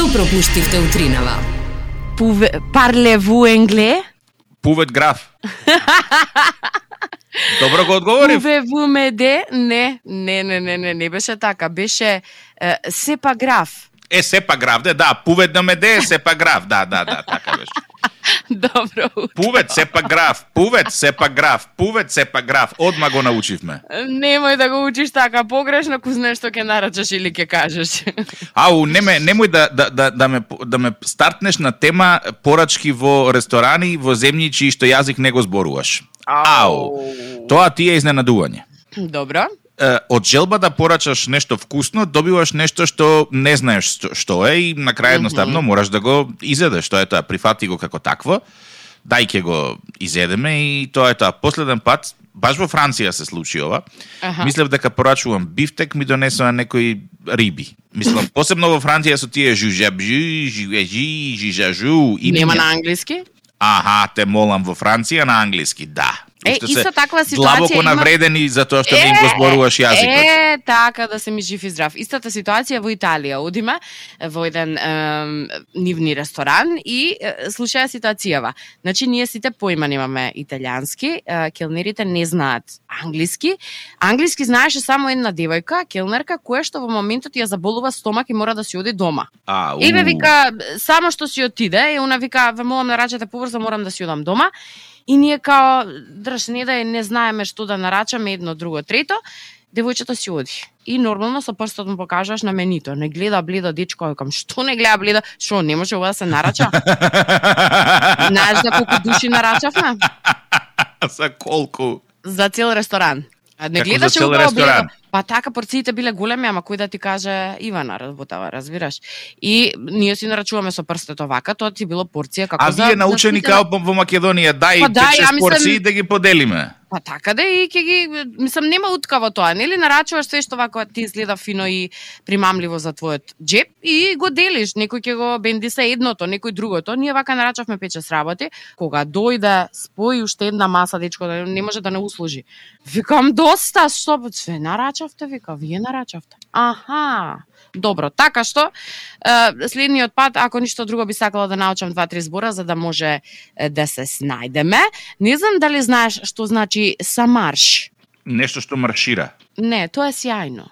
Што пропуштивте утринава? Пуве, парлеву енгле? Пувет граф. Добро го одговорив. Пуве ву меде? Не, не, не, не, не, не беше така. Беше е, сепа граф. Е, сепа граф, де, да, пувет на меде е сепа граф, да, да, да, така беше. Добро утро. Пувет, сепа граф, пувет, сепа граф, пувет, сепа граф. Одма го научивме. Немој да го учиш така погрешно, ку знаеш што ќе нарачаш или ќе кажеш. Ау, неме, немој да, да, да, да, ме, да ме стартнеш на тема порачки во ресторани, во земји чии што јазик не го зборуваш. Ау. Тоа ти е изненадување. Добро. Од желба да порачаш нешто вкусно, добиваш нешто што не знаеш што, што е и на крај едноставно мораш да го изедеш. Тоа е тоа, прифати го како такво. Дај ќе го изедеме и тоа е тоа. Последен пат, баш во Франција се случи ова. Аха. Мислев дека порачувам бифтек, ми донесоа некои риби. Мислам, посебно во Франција со тие жужабжу, жуежи, жижажу. Нема на англиски? Аха, те молам во Франција на англиски, да. Е, исто таква ситуација Длабоко има- навредени за тоа што не им го зборуваш јазикот. Е, така да се ми жив и здрав. Истата ситуација во Италија. Одиме во еден ем, нивни ресторан и е, слушаја ситуацијава. Значи, ние сите поима немаме италијански, е, келнерите не знаат англиски. Англиски знаеше само една девојка, келнерка, која што во моментот ја заболува стомак и мора да си оди дома. А, И ве у. вика, само што си отиде, и она вика, ве молам нарачате побрзо, морам да си одам дома. И ние као, држ, не да не знаеме што да нарачаме, едно, друго, трето, девојчето си оди. И нормално со прстот му покажаш на менито. Не гледа бледо дечко, викам, што не гледа бледо? Што, не може ова да се нарача? Знаеш за колку души нарачавме? За колку? За цел ресторан. А не гледаше цел убаво ресторан? бледо. Па така порциите биле големи, ама кој да ти каже Ивана работава, разбираш. И ние си нарачуваме со прстот овака, тоа ти било порција како А за вие научени за као во Македонија, дај Па да, 5-6 ја мислам- порции да ги поделиме. Па така да и ќе ги мислам нема утка во тоа, нели нарачуваш све што вака ти изгледа фино и примамливо за твојот джеп и го делиш, некој ќе го бендиса едното, некој другото. Ние вака нарачавме печес работи, кога дојде спои уште една маса дечко да не може да не услужи. Викам доста, што све нарачавте, вика, вие нарачавте. Аха. Добро, така што следниот пат ако ништо друго би сакала да научам два-три збора за да може да се снајдеме. Не знам дали знаеш што значи самарш. Нешто што маршира. Не, тоа е сјајно.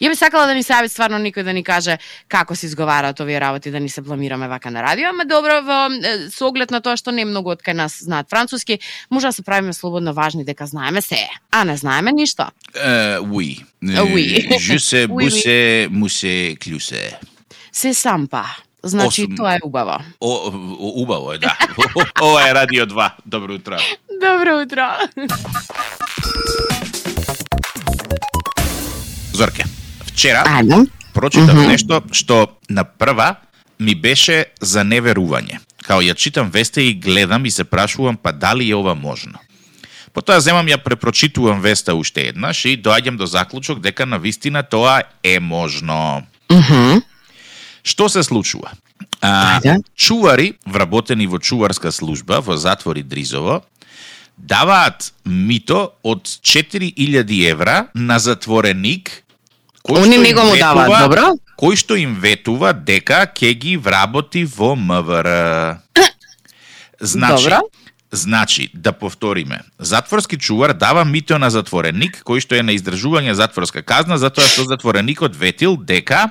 Ја би сакала да ни се јави стварно никој да ни каже како се изговараат овие работи да ни се бламираме вака на радио, ама добро во со оглед на тоа што не многу од кај нас знаат француски, може да се правиме слободно важни дека знаеме се, а не знаеме ништо. Е, уи. Oui. Жусе, бусе, мусе, клюсе. Се сампа. Значи Осум. тоа е убаво. О, о, убаво е, да. Ова е Радио 2. Добро утро. Добро утро. Зорке, вчера Ајде. прочитав Мгм. нешто што на прва ми беше за неверување. Као ја читам веста и гледам и се прашувам па дали е ова можно. Потоа земам ја препрочитувам веста уште еднаш и доаѓам до заклучок дека на вистина тоа е можно. Мгм. Што се случува? А, чувари, вработени во чуварска служба во затвори Дризово, даваат мито од 4000 евра на затвореник кој Они не го му даваат, добро? Кој што им ветува дека ќе ги вработи во МВР. Значи, Добро. Значи, да повториме, затворски чувар дава мито на затвореник кој што е на издржување затворска казна затоа што затвореникот ветил дека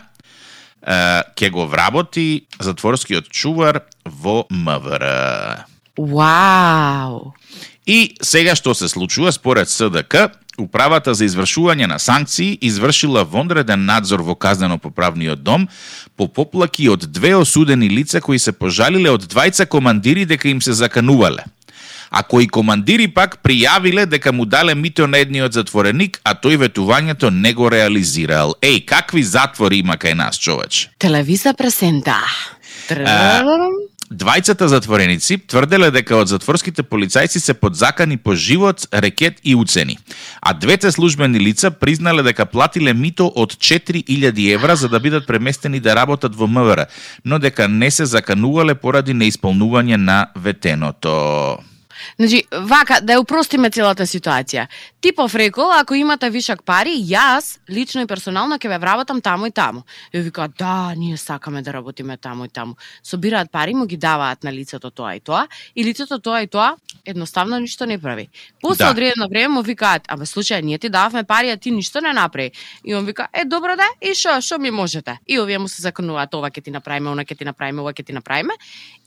е, ќе го вработи затворскиот чувар во МВР. Вау. И сега што се случува според СДК, Управата за извршување на санкции извршила вонреден надзор во казнено-поправниот дом по поплаки од две осудени лица кои се пожалиле од двајца командири дека им се заканувале. А кои командири пак пријавиле дека му дале мито на едниот затвореник, а тој ветувањето не го реализирал. Еј, какви затвори има кај нас, човече? Телевиза пресента. Двајцата затвореници тврделе дека од затворските полицајци се подзакани по живот, рекет и уцени. А двете службени лица признале дека платиле мито од 4000 евра за да бидат преместени да работат во МВР, но дека не се заканувале поради неисполнување на ветеното. Значи, вака, да ја упростиме целата ситуација. Типов рекол, ако имате вишак пари, јас, лично и персонално, ќе ве вработам таму и таму. И вика, да, ние сакаме да работиме таму и таму. Собираат пари, му ги даваат на лицето тоа и тоа, и лицето тоа и тоа едноставно ништо не прави. После Да. одредено време му викаат, абе случај, ние ти дававме пари, а ти ништо не направи. И он вика, е добро да, и шо, шо ми можете? И овие му се законуваат, ова ќе ти направиме, она ќе ти направиме, ова ќе ти направиме.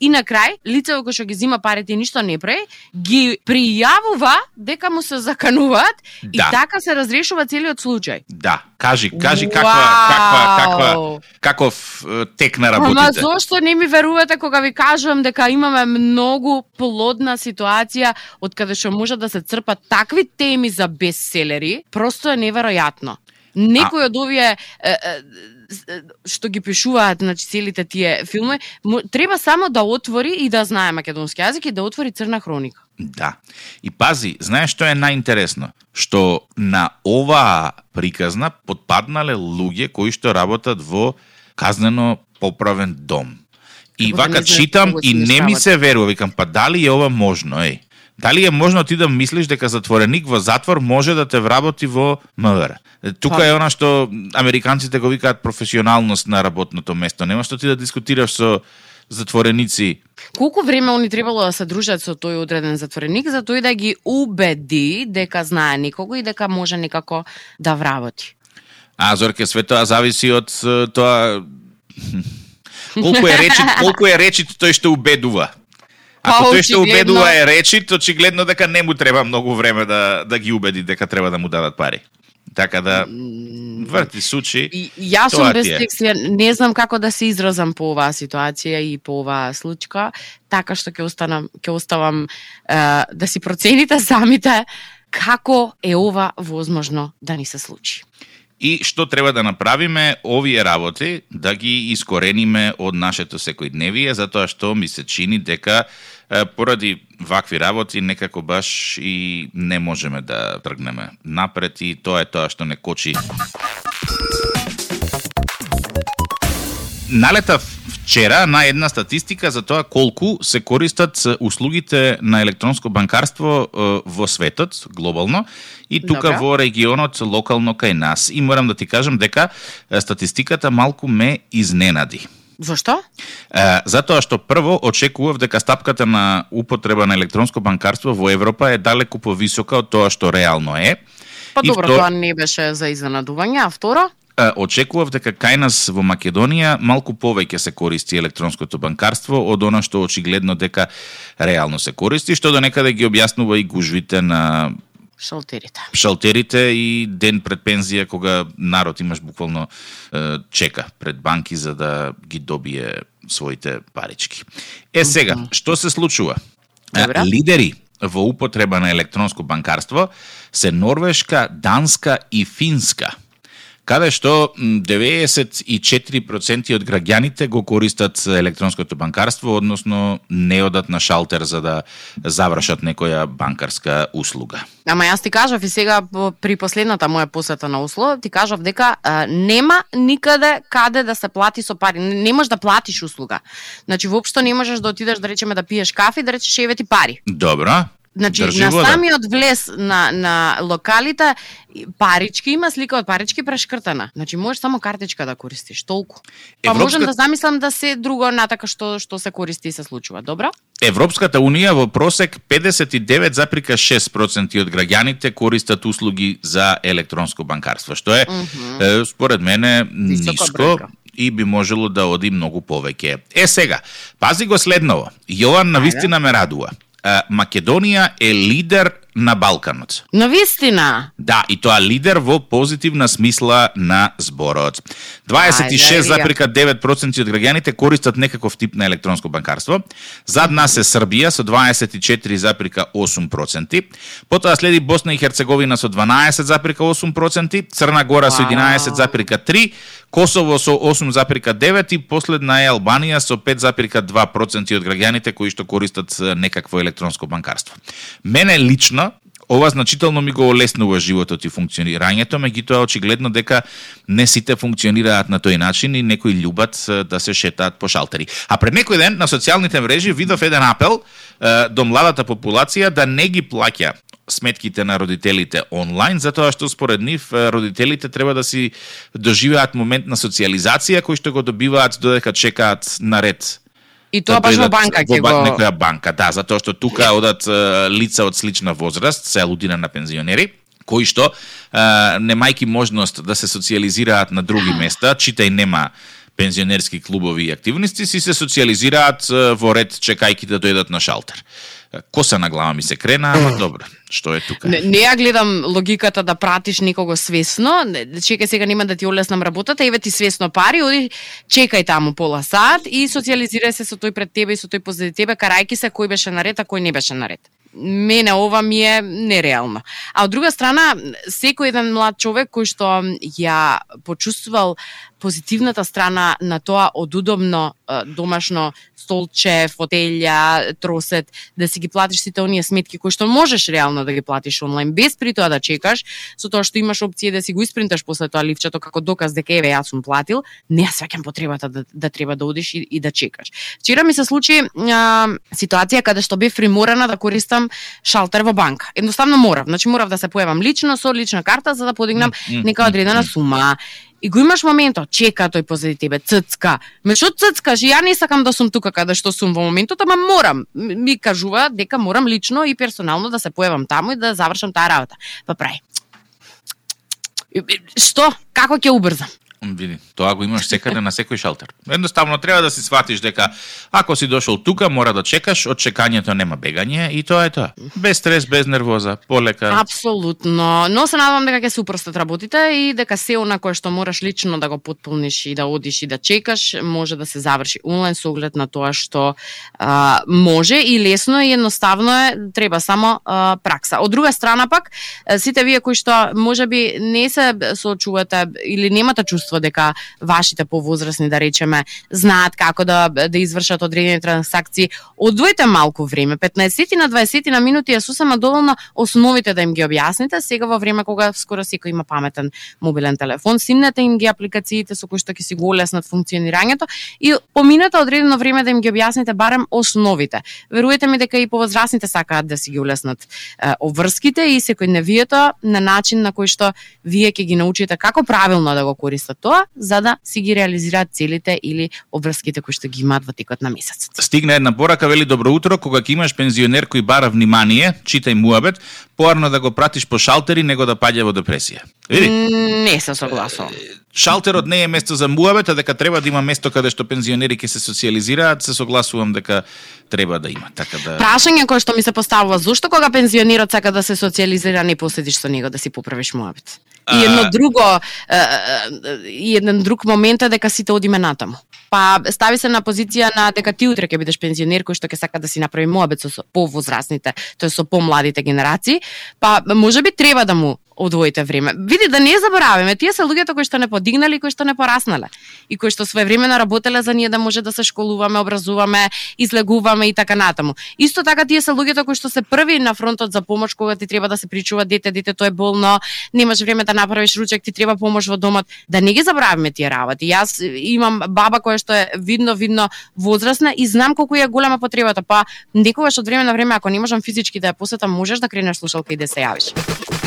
И на крај, лицето кој што ги зима парите и ништо не прави, ги пријавува дека му се закануваат и Да. така се разрешува целиот случај. Да, кажи, кажи каква, каква, каква, каков тек на Ама работите. зошто не ми верувате кога ви кажувам дека имаме многу плодна ситуација од каде што може да се црпат такви теми за бестселери, просто е неверојатно. Некој од овие е, е, што ги пишуваат, значи целите тие филми, треба само да отвори и да знае македонски јазик и да отвори црна хроника. Да. И пази, знаеш што е најинтересно? Што на оваа приказна подпаднале луѓе кои што работат во казнено поправен дом. И Како да вака читам и не ми се верува, викам, па дали е ова можно, еј? Дали е можно ти да мислиш дека затвореник во затвор може да те вработи во МВР? Тука Па. е она што американците го викаат професионалност на работното место. Нема што ти да дискутираш со затвореници Колку време они требало да се дружат со тој одреден затвореник за тој да ги убеди дека знае некого и дека може некако да вработи? А, Зорке, све тоа зависи од тоа колку е речит, колку е речит тој што убедува. Ако Па, тој што убедува е речит, очигледно дека не му треба многу време да да ги убеди дека треба да му дадат пари. Така да врти сучи. И, јас сум без ти е. текст, ја не знам како да се изразам по оваа ситуација и по оваа случка, така што ќе останам ќе оставам е, да си процените самите како е ова возможно да ни се случи. И што треба да направиме овие работи да ги искорениме од нашето секојдневие, затоа што ми се чини дека поради вакви работи некако баш и не можеме да тргнеме напред и тоа е тоа што не кочи. Налета вчера на една статистика за тоа колку се користат услугите на електронско банкарство во светот, глобално, и тука Добра. во регионот, локално кај нас. И морам да ти кажам дека статистиката малку ме изненади. Зошто? Е, затоа што прво очекував дека стапката на употреба на електронско банкарство во Европа е далеку повисока од тоа што реално е. Па добро, втор- тоа не беше за изненадување, а второ? Е, очекував дека кај нас во Македонија малку повеќе се користи електронското банкарство од она што очигледно дека реално се користи, што до некаде ги објаснува и гужвите на Шалтерите. шалтерите и ден пред пензија кога народ имаш буквално е, чека пред банки за да ги добие своите парички. Е сега, што се случува? Добра. Лидери во употреба на електронско банкарство се Норвешка, Данска и Финска каде што м, 94% од граѓаните го користат електронското банкарство, односно не одат на шалтер за да завршат некоја банкарска услуга. Ама јас ти кажав и сега при последната моја посета на Осло, ти кажав дека а, нема никаде каде да се плати со пари. Не не можеш да платиш услуга. Значи воопшто не можеш да отидеш да речеме да пиеш кафе и да речеш еве ти пари. Добро. Значи Држи на вода. самиот влез на на локалите парички има слика од парички прешкртана. Значи можеш само картичка да користиш, толку. Па Европска- можам да замислам да се друго натака што што се користи и се случува. Добро? Европската унија во просек 59,6% од граѓаните користат услуги за електронско банкарство, што е, е според мене ниско бројка. и би можело да оди многу повеќе. Е сега, пази го следново. Јован на вистина ме радува. Е, Македонија е лидер на Балканот. На вистина. Да, и тоа лидер во позитивна смисла на зборот. 26,9% од граѓаните користат некаков тип на електронско банкарство. Зад нас е Србија со 24,8%. Потоа следи Босна и Херцеговина со 12,8%, Црна Гора со Вау. 11,3%, Косово со 8,9% и последна е Албанија со 5,2% од граѓаните кои што користат некакво електронско банкарство. Мене лично Ова значително ми го олеснува животот и функционирањето, меѓутоа очигледно дека не сите функционираат на тој начин и некои љубат да се шетаат по шалтери. А пред некој ден на социјалните мрежи видов еден апел е, до младата популација да не ги плаќа сметките на родителите онлайн, затоа што според нив родителите треба да си доживеат момент на социализација кој што го добиваат додека чекаат на ред И тоа баш во банка ќе го... некоја банка, да, затоа што тука одат лица од слична возраст, се алудира на пензионери, кои што немајки можност да се социализираат на други места, читај нема пензионерски клубови и активности, си се социализираат во ред чекајки да дојдат на шалтер. Коса на глава ми се крена, ама добро, што е тука? Не, не ја гледам логиката да пратиш некого свесно, Не, чекај сега нема да ти олеснам работата, еве ти свесно пари, оди чекај таму пола сат и социализирај се со тој пред тебе и со тој позади тебе, карајки се кој беше наред, а кој не беше наред. Мене ова ми е нереално. А од друга страна, секој еден млад човек кој што ја почувствувал позитивната страна на тоа од удобно домашно столче, фотелја, тросет, да си ги платиш сите оние сметки кои што можеш реално да ги платиш онлайн без при тоа да чекаш, со тоа што имаш опција да си го испринташ после тоа ливчето како доказ дека еве јас сум платил, не ја сваќам потребата да, да треба да одиш и, и да чекаш. Вчера ми се случи а, ситуација каде што бев приморана да користам шалтер во банка. Едноставно морав, значи морав да се појавам лично со лична карта за да подигнам нека одредена сума. И го имаш моментот, чека тој позади тебе, ццка. Ме што ццкаш? Ја не сакам да сум тука каде што сум во моментот, ама морам. Ми кажува дека морам лично и персонално да се појавам таму и да завршам таа работа. Па прај. Што? Како ќе убрзам? Види, тоа го имаш секаде на секој шалтер. Едноставно треба да си сватиш дека ако си дошол тука, мора да чекаш, од чекањето нема бегање и тоа е тоа. Без стрес, без нервоза, полека. Апсолутно. Но се надевам дека ќе се упростат работите и дека се она кое што мораш лично да го потполниш и да одиш и да чекаш, може да се заврши онлайн со оглед на тоа што а, може и лесно и едноставно е, треба само а, пракса. Од друга страна пак, сите вие кои што можеби не се соочувате или немате чувство дека вашите повозрасни, да речеме, знаат како да да извршат одредени трансакции, одвојте малку време, 15 на 20 на минути е сосема доволно основите да им ги објасните, сега во време кога скоро секој има паметен мобилен телефон, симнете им ги апликациите со кои што ќе си го олеснат функционирањето и поминете одредено време да им ги објасните барем основите. Веруете ми дека и повозрасните сакаат да си ги олеснат е, обврските и секојдневието на начин на кој што вие ќе ги научите како правилно да го користат тоа, за да си ги реализираат целите или обврските кои што ги имаат во текот на месецот. Стигна една порака, вели добро утро, кога ќе имаш пензионер кој бара внимание, читај муабет, поарно да го пратиш по шалтери него да паѓа во депресија. Види, Не се согласувам. шалтерот не е место за муабет, а дека треба да има место каде што пензионери ќе се социализираат, се согласувам дека треба да има. Така да Прашање кое што ми се поставува, зошто кога пензионерот сака да се социализира не поседиш со него да си поправиш муабет? И едно друго, и еден друг момент е дека сите одиме натаму. Па стави се на позиција на дека ти утре ќе бидеш пензионер кој што ќе сака да си направи муабет со, повозрасните, тоест со помладите генерации, па можеби треба да му одвоите време. Види да не забораваме, тие се луѓето кои што не подигнале и кои што не пораснале и кои што своевремено работеле за ние да може да се школуваме, образуваме, излегуваме и така натаму. Исто така тие се луѓето кои што се први на фронтот за помош кога ти треба да се причува дете, дете тој е болно, немаш време да направиш ручек, ти треба помош во домот. Да не ги забораваме тие работи. Јас имам баба која што е видно видно возрастна и знам колку е голема потребата, па некогаш од време на време ако не можам физички да ја посетам, можеш да кренеш слушалка и да се јавиш.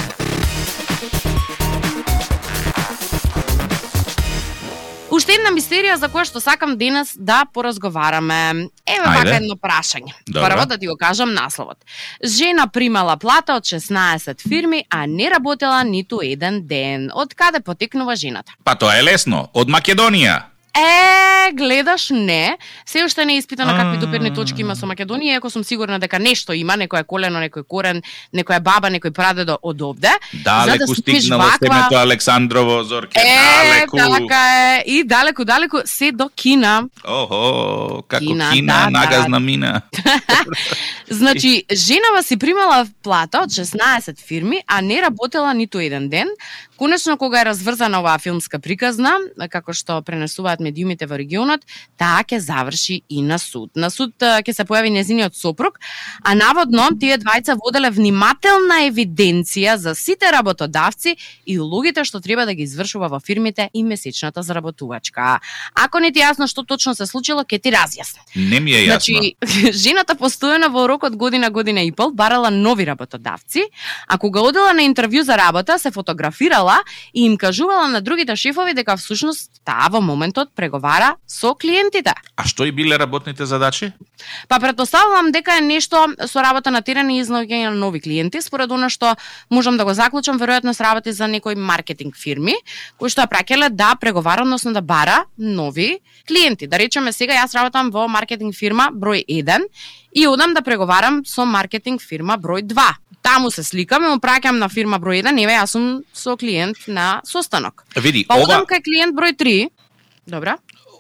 Уште една мистерија за која што сакам денес да поразговараме. Еве вака едно прашање. Прво да ти го кажам насловот. Жена примала плата од 16 фирми, а не работела ниту еден ден. Од каде потекнува жената? Па тоа е лесно, од Македонија. Е, гледаш, не. Се уште не е испитано какви А. доперни точки има со Македонија, иако сум сигурна дека нешто има, некоја колено, некој корен, некоја баба, некој прадедо од овде. Далеку За да стигнало ваква- семето Александрово Зорке, Е, далеку. така е. И далеку, далеку, се до Кина. Охо, како Кина, Кина, да, да. нагазна мина. Значи, женава си примала плата од 16 фирми, а не работела ниту еден ден, Конечно, кога е разврзана оваа филмска приказна, како што пренесуваат медиумите во регионот, таа ќе заврши и на суд. На суд ќе се појави незиниот сопруг, а наводно тие двајца воделе внимателна евиденција за сите работодавци и улогите што треба да ги извршува во фирмите и месечната заработувачка. Ако не ти јасно што точно се случило, ќе ти разјасни. Не ми е јасно. Значи, жената постојано во рок од година, година и пол барала нови работодавци, а кога одела на интервју за работа, се фотографирала и им кажувала на другите шефови дека всушност таа во моментот преговара со клиентите. А што и биле работните задачи? Па претпоставувам дека е нешто со работа на терен и изнаоѓање на нови клиенти, според она што можам да го заклучам, веројатно се работи за некои маркетинг фирми кои што ја праќале да преговара, односно да бара нови клиенти. Да речеме сега јас работам во маркетинг фирма број 1 и одам да преговарам со маркетинг фирма број 2. Таму се сликам и му праќам на фирма број 1, еве јас сум со клиент на состанок. Види, Па ова одам кај клиент број 3. Добра.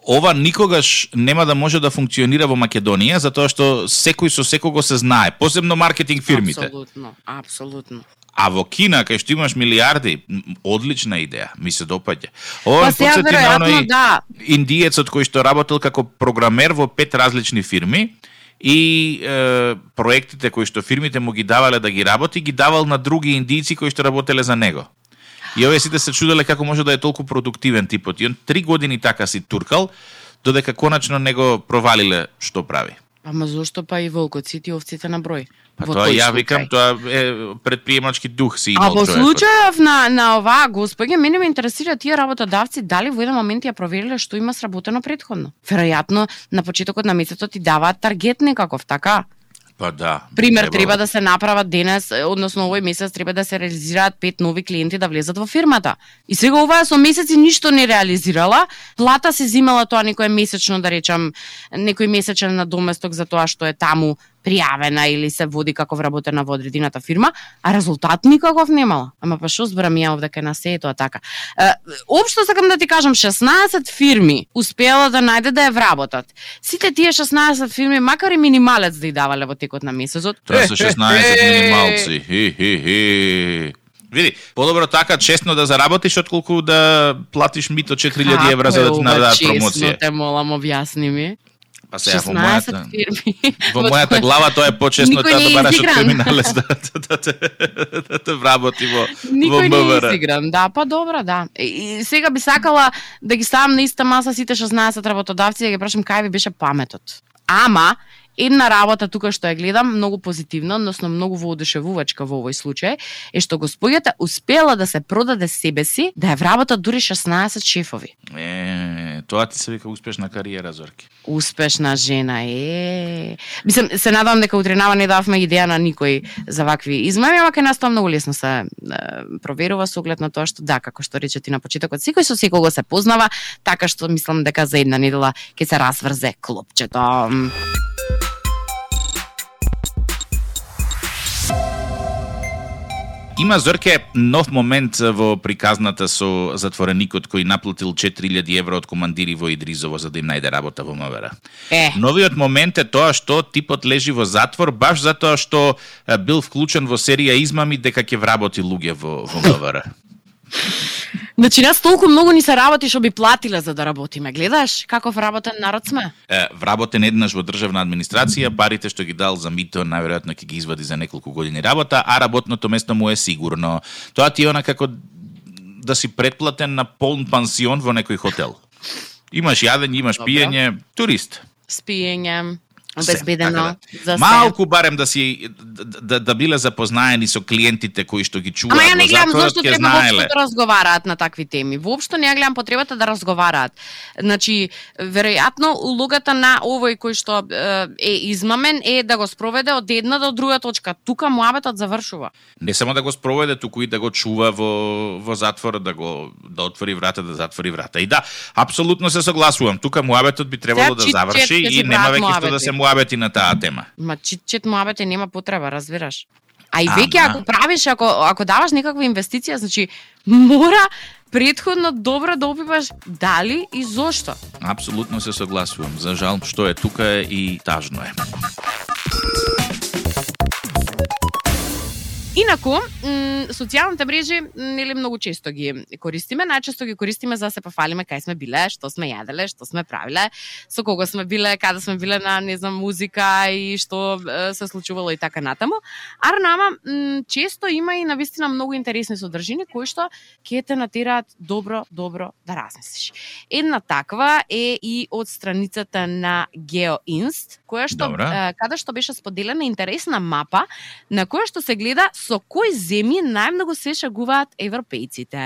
ова никогаш нема да може да функционира во Македонија затоа што секој со секого се знае, посебно маркетинг фирмите. Апсолутно, апсолутно. А во Кина, кај што имаш милиарди, одлична идеја, ми се допаѓа. Ова Па сега на веројатно оној да. индиецот кој што работел како програмер во пет различни фирми и е, проектите кои што фирмите му ги давале да ги работи, ги давал на други индијци кои што работеле за него. И овие сите се чуделе како може да е толку продуктивен типот. И он три години така си туркал, додека коначно него провалиле што прави. Ама зошто па и волкоците и овците на број? Па Во тоа ја случај. викам, тоа е предприемачки дух си А имал во човекот. случајов на, на оваа господја, мене ме интересира тие работодавци дали во еден момент ја провериле што има сработено предходно. Веројатно на почетокот на месецот ти даваат таргет некаков, така? Па да. Пример, требало. треба да се направат денес, односно овој месец треба да се реализираат пет нови клиенти да влезат во фирмата. И сега оваа со месеци ништо не реализирала, плата се зимала тоа некој месечно, да речам, некој месечен надоместок за тоа што е таму пријавена или се води како вработена во одредината фирма, а резултат никаков немала. Ама па што зборам ја овде кај нас се е тоа така. Е, Општо сакам да ти кажам, 16 фирми успеала да најде да ја вработат. Сите тие 16 фирми, макар и минималец да ја давале во текот на месецот, Тоа се 16 минималци. Хи, хи, хи. Види, подобро така честно да заработиш отколку да платиш мито 4000 евра за да ти нададат промоција. те молам, објасни ми. Па сега во 16 мојата фирми. во мојата глава тоа е почесно не да бараш од криминалец да да да да, да, да вработи во во Никој не е МВР. изигран. Да, па добра, да. И, сега би сакала да ги ставам на иста маса сите 16 работодавци и да ги прашам кај ви беше паметот. Ама, една работа тука што ја гледам многу позитивно, односно многу воодушевувачка во овој случај, е што господјата успела да се продаде себе си, да ја вработат дури 16 шефови. Е, тоа ти се вика успешна кариера, Зорки. Успешна жена е. Мислам, се надам дека утренава не давме идеја на никој за вакви измами, ама кај нас тоа многу лесно се проверува со оглед на тоа што да, како што рече ти на почетокот, секој со секого се познава, така што мислам дека за една недела ќе се разврзе клопчето. Има Зорке нов момент во приказната со затвореникот кој наплатил 4000 евро од командири во Идризово за да им најде работа во МВР. Е, Новиот момент е тоа што типот лежи во затвор баш затоа што бил вклучен во серија измами дека ќе вработи луѓе во, во МВР. значи нас толку многу ни се работи што би платиле за да работиме. Гледаш каков работен народ сме? Е, вработен еднаш во државна администрација, парите што ги дал за мито најверојатно ќе ги извади за неколку години работа, а работното место му е сигурно. Тоа ти е она како да си предплатен на полн пансион во некој хотел. Имаш јадење, имаш Добро. пиење, турист. Спиење, обезбедено така за се. Малку барем да си да, да, да биле запознаени со клиентите кои што ги чуваат Ама ја не гледам зошто треба знаеле. да разговараат на такви теми. Воопшто не ја гледам потребата да разговараат. Значи, веројатно улогата на овој кој што е, измамен е да го спроведе од една до друга точка. Тука муабетот завршува. Не само да го спроведе, туку и да го чува во, во затвор, да го да отвори врата, да затвори врата. И да, апсолутно се согласувам. Тука муабетот би требало Сега да чит-чет заврши и нема веќе што да се муабети на таа тема. Ма чит-чет муабете нема потреба, разбираш? А и веќе ако правиш, ако ако даваш некаква инвестиција, значи мора предходно добро да опипаш дали и зошто. Апсолутно се согласувам. За жал, што е тука е и тажно е. Инаку, социјалните мрежи нели многу често ги користиме, најчесто ги користиме за да се пофалиме кај сме биле, што сме јаделе, што сме правиле, со кого сме биле, каде сме биле на не знам музика и што се случувало и така натаму. А нама често има и навистина многу интересни содржини кои што ќе те натираат добро, добро да размислиш. Една таква е и од страницата на GeoInst, која што Добра. каде што беше споделена интересна мапа на која што се гледа со кои земји најмногу се шагуваат европејците.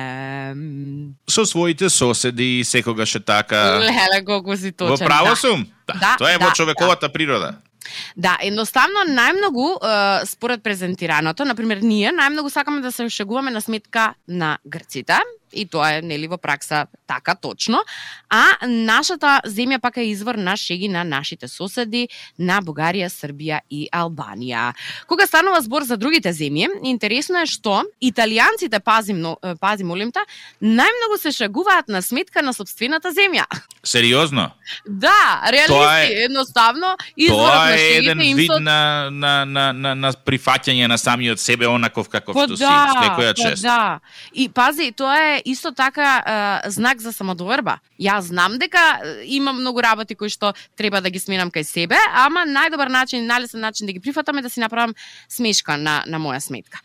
Со своите соседи секогаш е така. Леле, колку си точен. Во право да. сум. Да, да, тоа е да, во човековата да. природа. Да, едноставно најмногу според презентираното, например ние најмногу сакаме да се шегуваме на сметка на грците, и тоа е нели во пракса така точно, а нашата земја пак е извор на шеги на нашите соседи на Бугарија, Србија и Албанија. Кога станува збор за другите земји, интересно е што италијанците пазим пази молимта, најмногу се шагуваат на сметка на собствената земја. Сериозно? Да, реалисти, е, едноставно изворот на шегите еден вид со... на, на, на, на, на прифаќање на самиот себе онаков каков па што да, си секоја па чест. Да, и пази, тоа е исто така е, знак за самодоверба. Јас знам дека имам многу работи кои што треба да ги сменам кај себе, ама најдобар начин, најлесен начин да ги прифатам е да си направам смешка на, на моја сметка.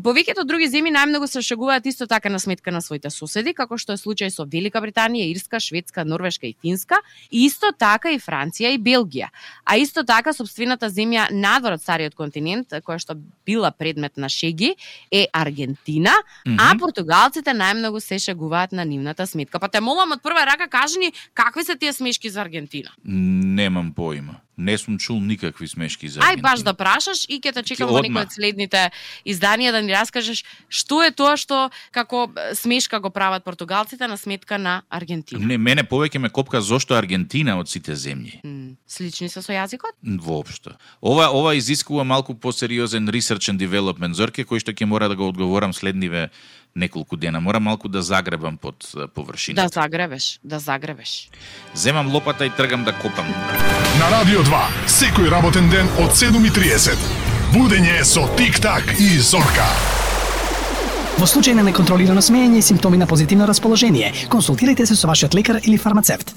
Повеќето други земји најмногу се шегуваат исто така на сметка на своите соседи, како што е случај со Велика Британија, Ирска, Шведска, Норвешка и Финска, и исто така и Франција и Белгија. А исто така собствената земја надвор од стариот континент, која што била предмет на шеги, е Аргентина, mm -hmm. а португалците најмногу се шегуваат на нивната сметка. Па те молам од прва рака кажи ни какви се тие смешки за Аргентина? Немам поима. Не сум чул никакви смешки за. Ај баш да прашаш и ќе те чекам во некој од следните изданија да ни раскажеш што е тоа што како смешка го прават португалците на сметка на Аргентина. Не, мене повеќе ме копка зошто Аргентина од сите земји. М, слични се со јазикот? Воопшто. Ова ова изискува малку посериозен research and development зорке кој што ќе мора да го одговорам следниве неколку дена. Мора малку да загребам под површината. Да загребеш, да загребеш. Земам лопата и тргам да копам. На Радио 2, секој работен ден од 7.30. Будење со Тик-так и Зорка. Во случај на неконтролирано смеење и симптоми на позитивно расположение, консултирайте се со вашиот лекар или фармацевт.